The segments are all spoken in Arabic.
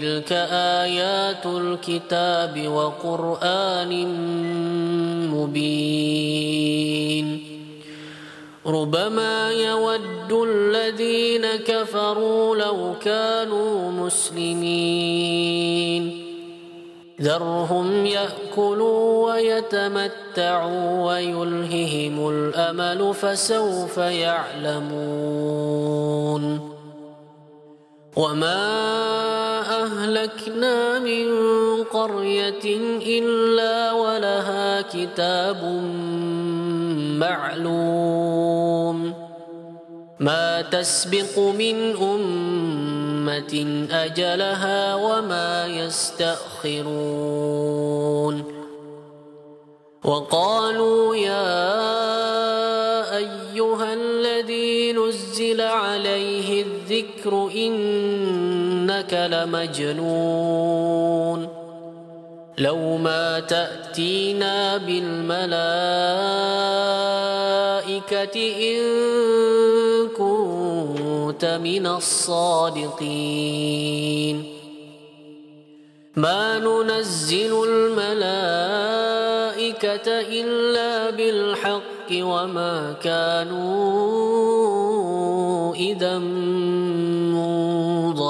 تلك آيات الكتاب وقرآن مبين ربما يود الذين كفروا لو كانوا مسلمين ذرهم ياكلوا ويتمتعوا ويلههم الامل فسوف يعلمون وما اهلكنا من قريه الا ولها كتاب معلوم ما تسبق من امه اجلها وما يستاخرون وقالوا يا ايها الذي نزل عليه الذكر إنك لمجنون. لو ما تأتينا بالملائكة إن كنت من الصادقين. ما ننزل الملائكة إلا بالحق وما كانوا إذا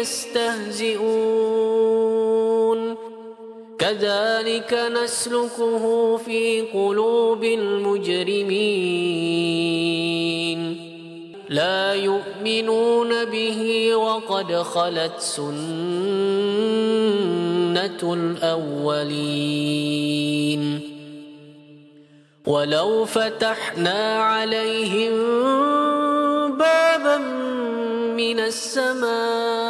يستهزئون. كذلك نسلكه في قلوب المجرمين. لا يؤمنون به وقد خلت سنة الأولين. ولو فتحنا عليهم بابا من السماء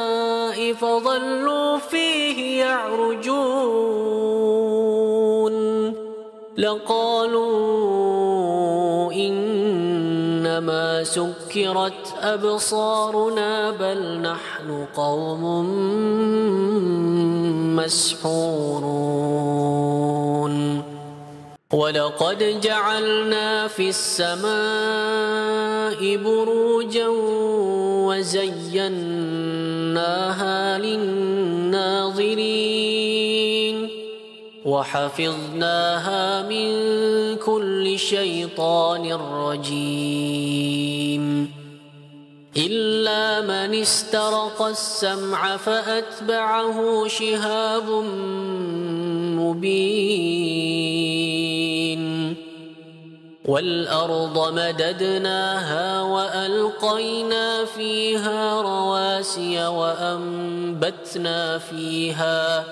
فظلوا فيه يعرجون. لقالوا إنما سكرت أبصارنا بل نحن قوم مسحورون. ولقد جعلنا في السماء بروجا وزيناها للناظرين وحفظناها من كل شيطان رجيم إلا من استرق السمع فأتبعه شهاب مبين. والأرض مددناها وألقينا فيها رواسي وأنبتنا فيها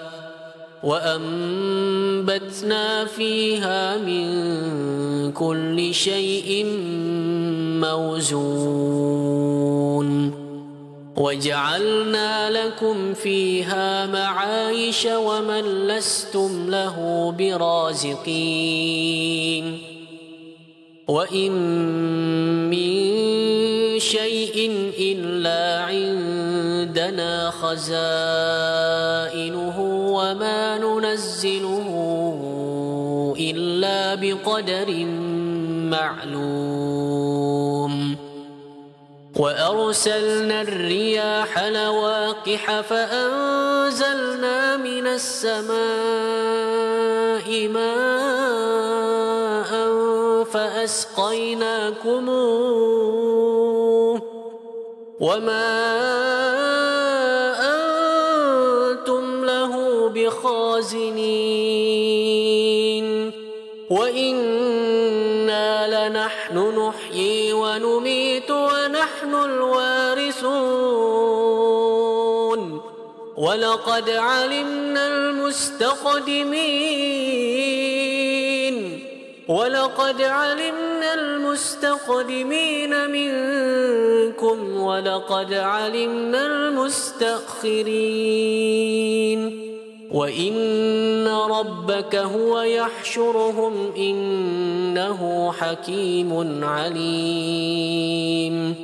وأنبتنا فيها من كل شيء موزون وجعلنا لكم فيها معايش ومن لستم له برازقين وإن من شيء إلا عندنا خزائنه وما ننزله إلا بقدر معلوم. وأرسلنا الرياح لواقح فأنزلنا من السماء ماء فأسقيناكموه. وما ولقد علمنا المستقدمين. ولقد علمنا المستقدمين منكم. ولقد علمنا المستأخرين. وإن ربك هو يحشرهم إنه حكيم عليم.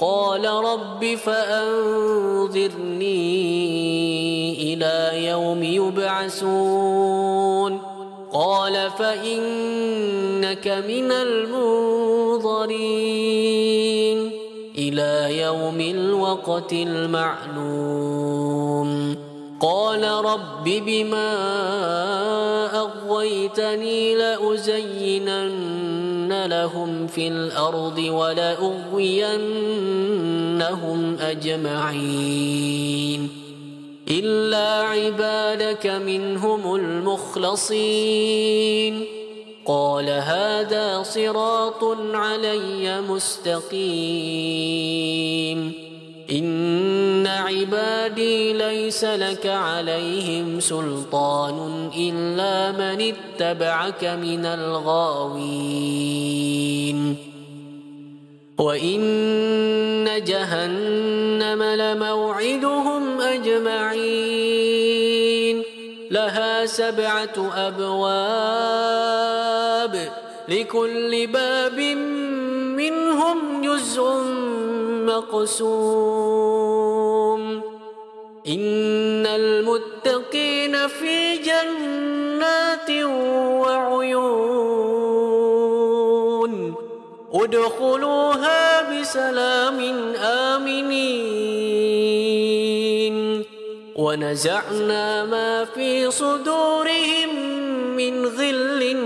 قال رب فأنظرني إلى يوم يبعثون. قال فإنك من المنظرين. إلى يوم الوقت المعلوم. قال رب بما أغويتني لأزينن لهم في الأرض ولأغوينهم أجمعين. إلا عبادك منهم المخلصين. قال هذا صراط علي مستقيم. إن عبادي ليس لك عليهم سلطان إلا من اتبعك من الغاوين وإن جهنم لموعدهم أجمعين لها سبعة أبواب لكل باب منهم جزء مقسوم. إن المتقين في جنات وعيون. ادخلوها بسلام آمنين. ونزعنا ما في صدورهم من غل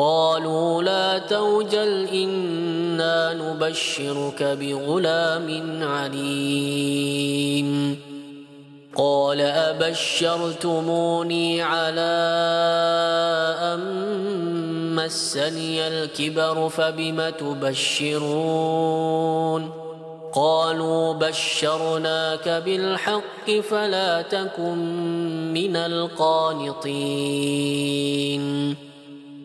قالوا لا توجل إنا نبشرك بغلام عليم. وإذا بشرتموني على أن مسني الكبر فبم تبشرون؟ قالوا بشرناك بالحق فلا تكن من القانطين.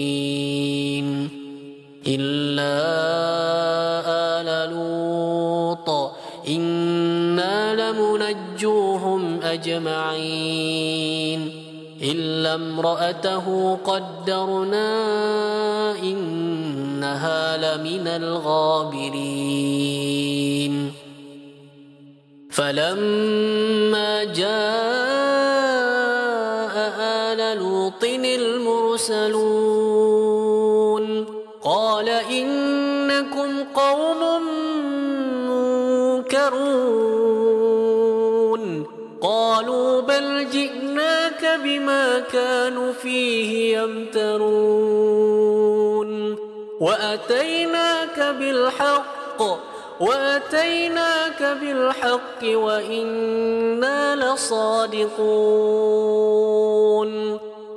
مجرمين إلا آل لوط إنا لمنجوهم أجمعين إلا امرأته قدرنا إنها لمن الغابرين فلما جاء المرسلون. قال إنكم قوم منكرون. قالوا بل جئناك بما كانوا فيه يمترون. وأتيناك بالحق وأتيناك بالحق وإنا لصادقون.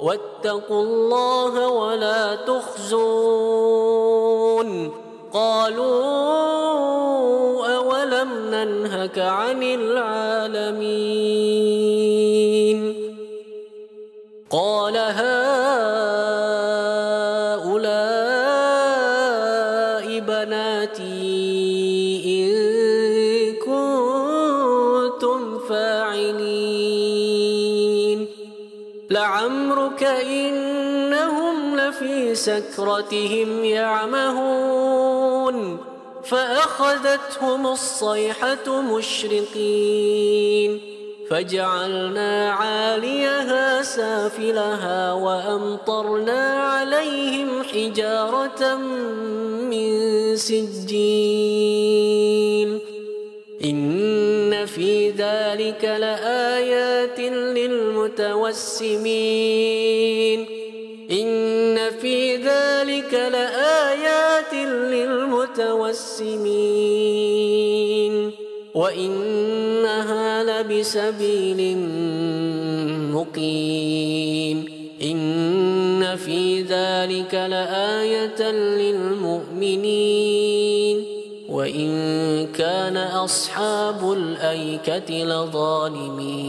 واتقوا الله ولا تخزون. قالوا أولم ننهك عن العالمين. سكرتهم يعمهون فأخذتهم الصيحة مشرقين فجعلنا عاليها سافلها وأمطرنا عليهم حجارة من سجين إن في ذلك لآيات للمتوسمين إن للمتوسمين وإنها لبسبيل مقيم إن في ذلك لآية للمؤمنين وإن كان أصحاب الأيكة لظالمين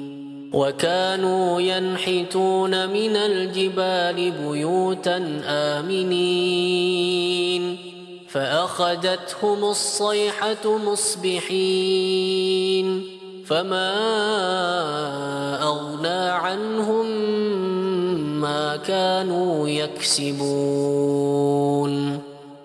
وكانوا ينحتون من الجبال بيوتا آمنين فأخذتهم الصيحة مصبحين فما أغنى عنهم ما كانوا يكسبون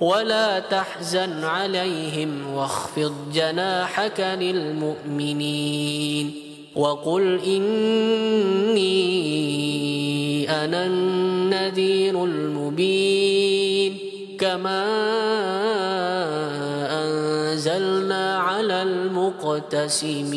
ولا تحزن عليهم واخفض جناحك للمؤمنين وقل إني أنا النذير المبين كما أنزلنا على المقتسمين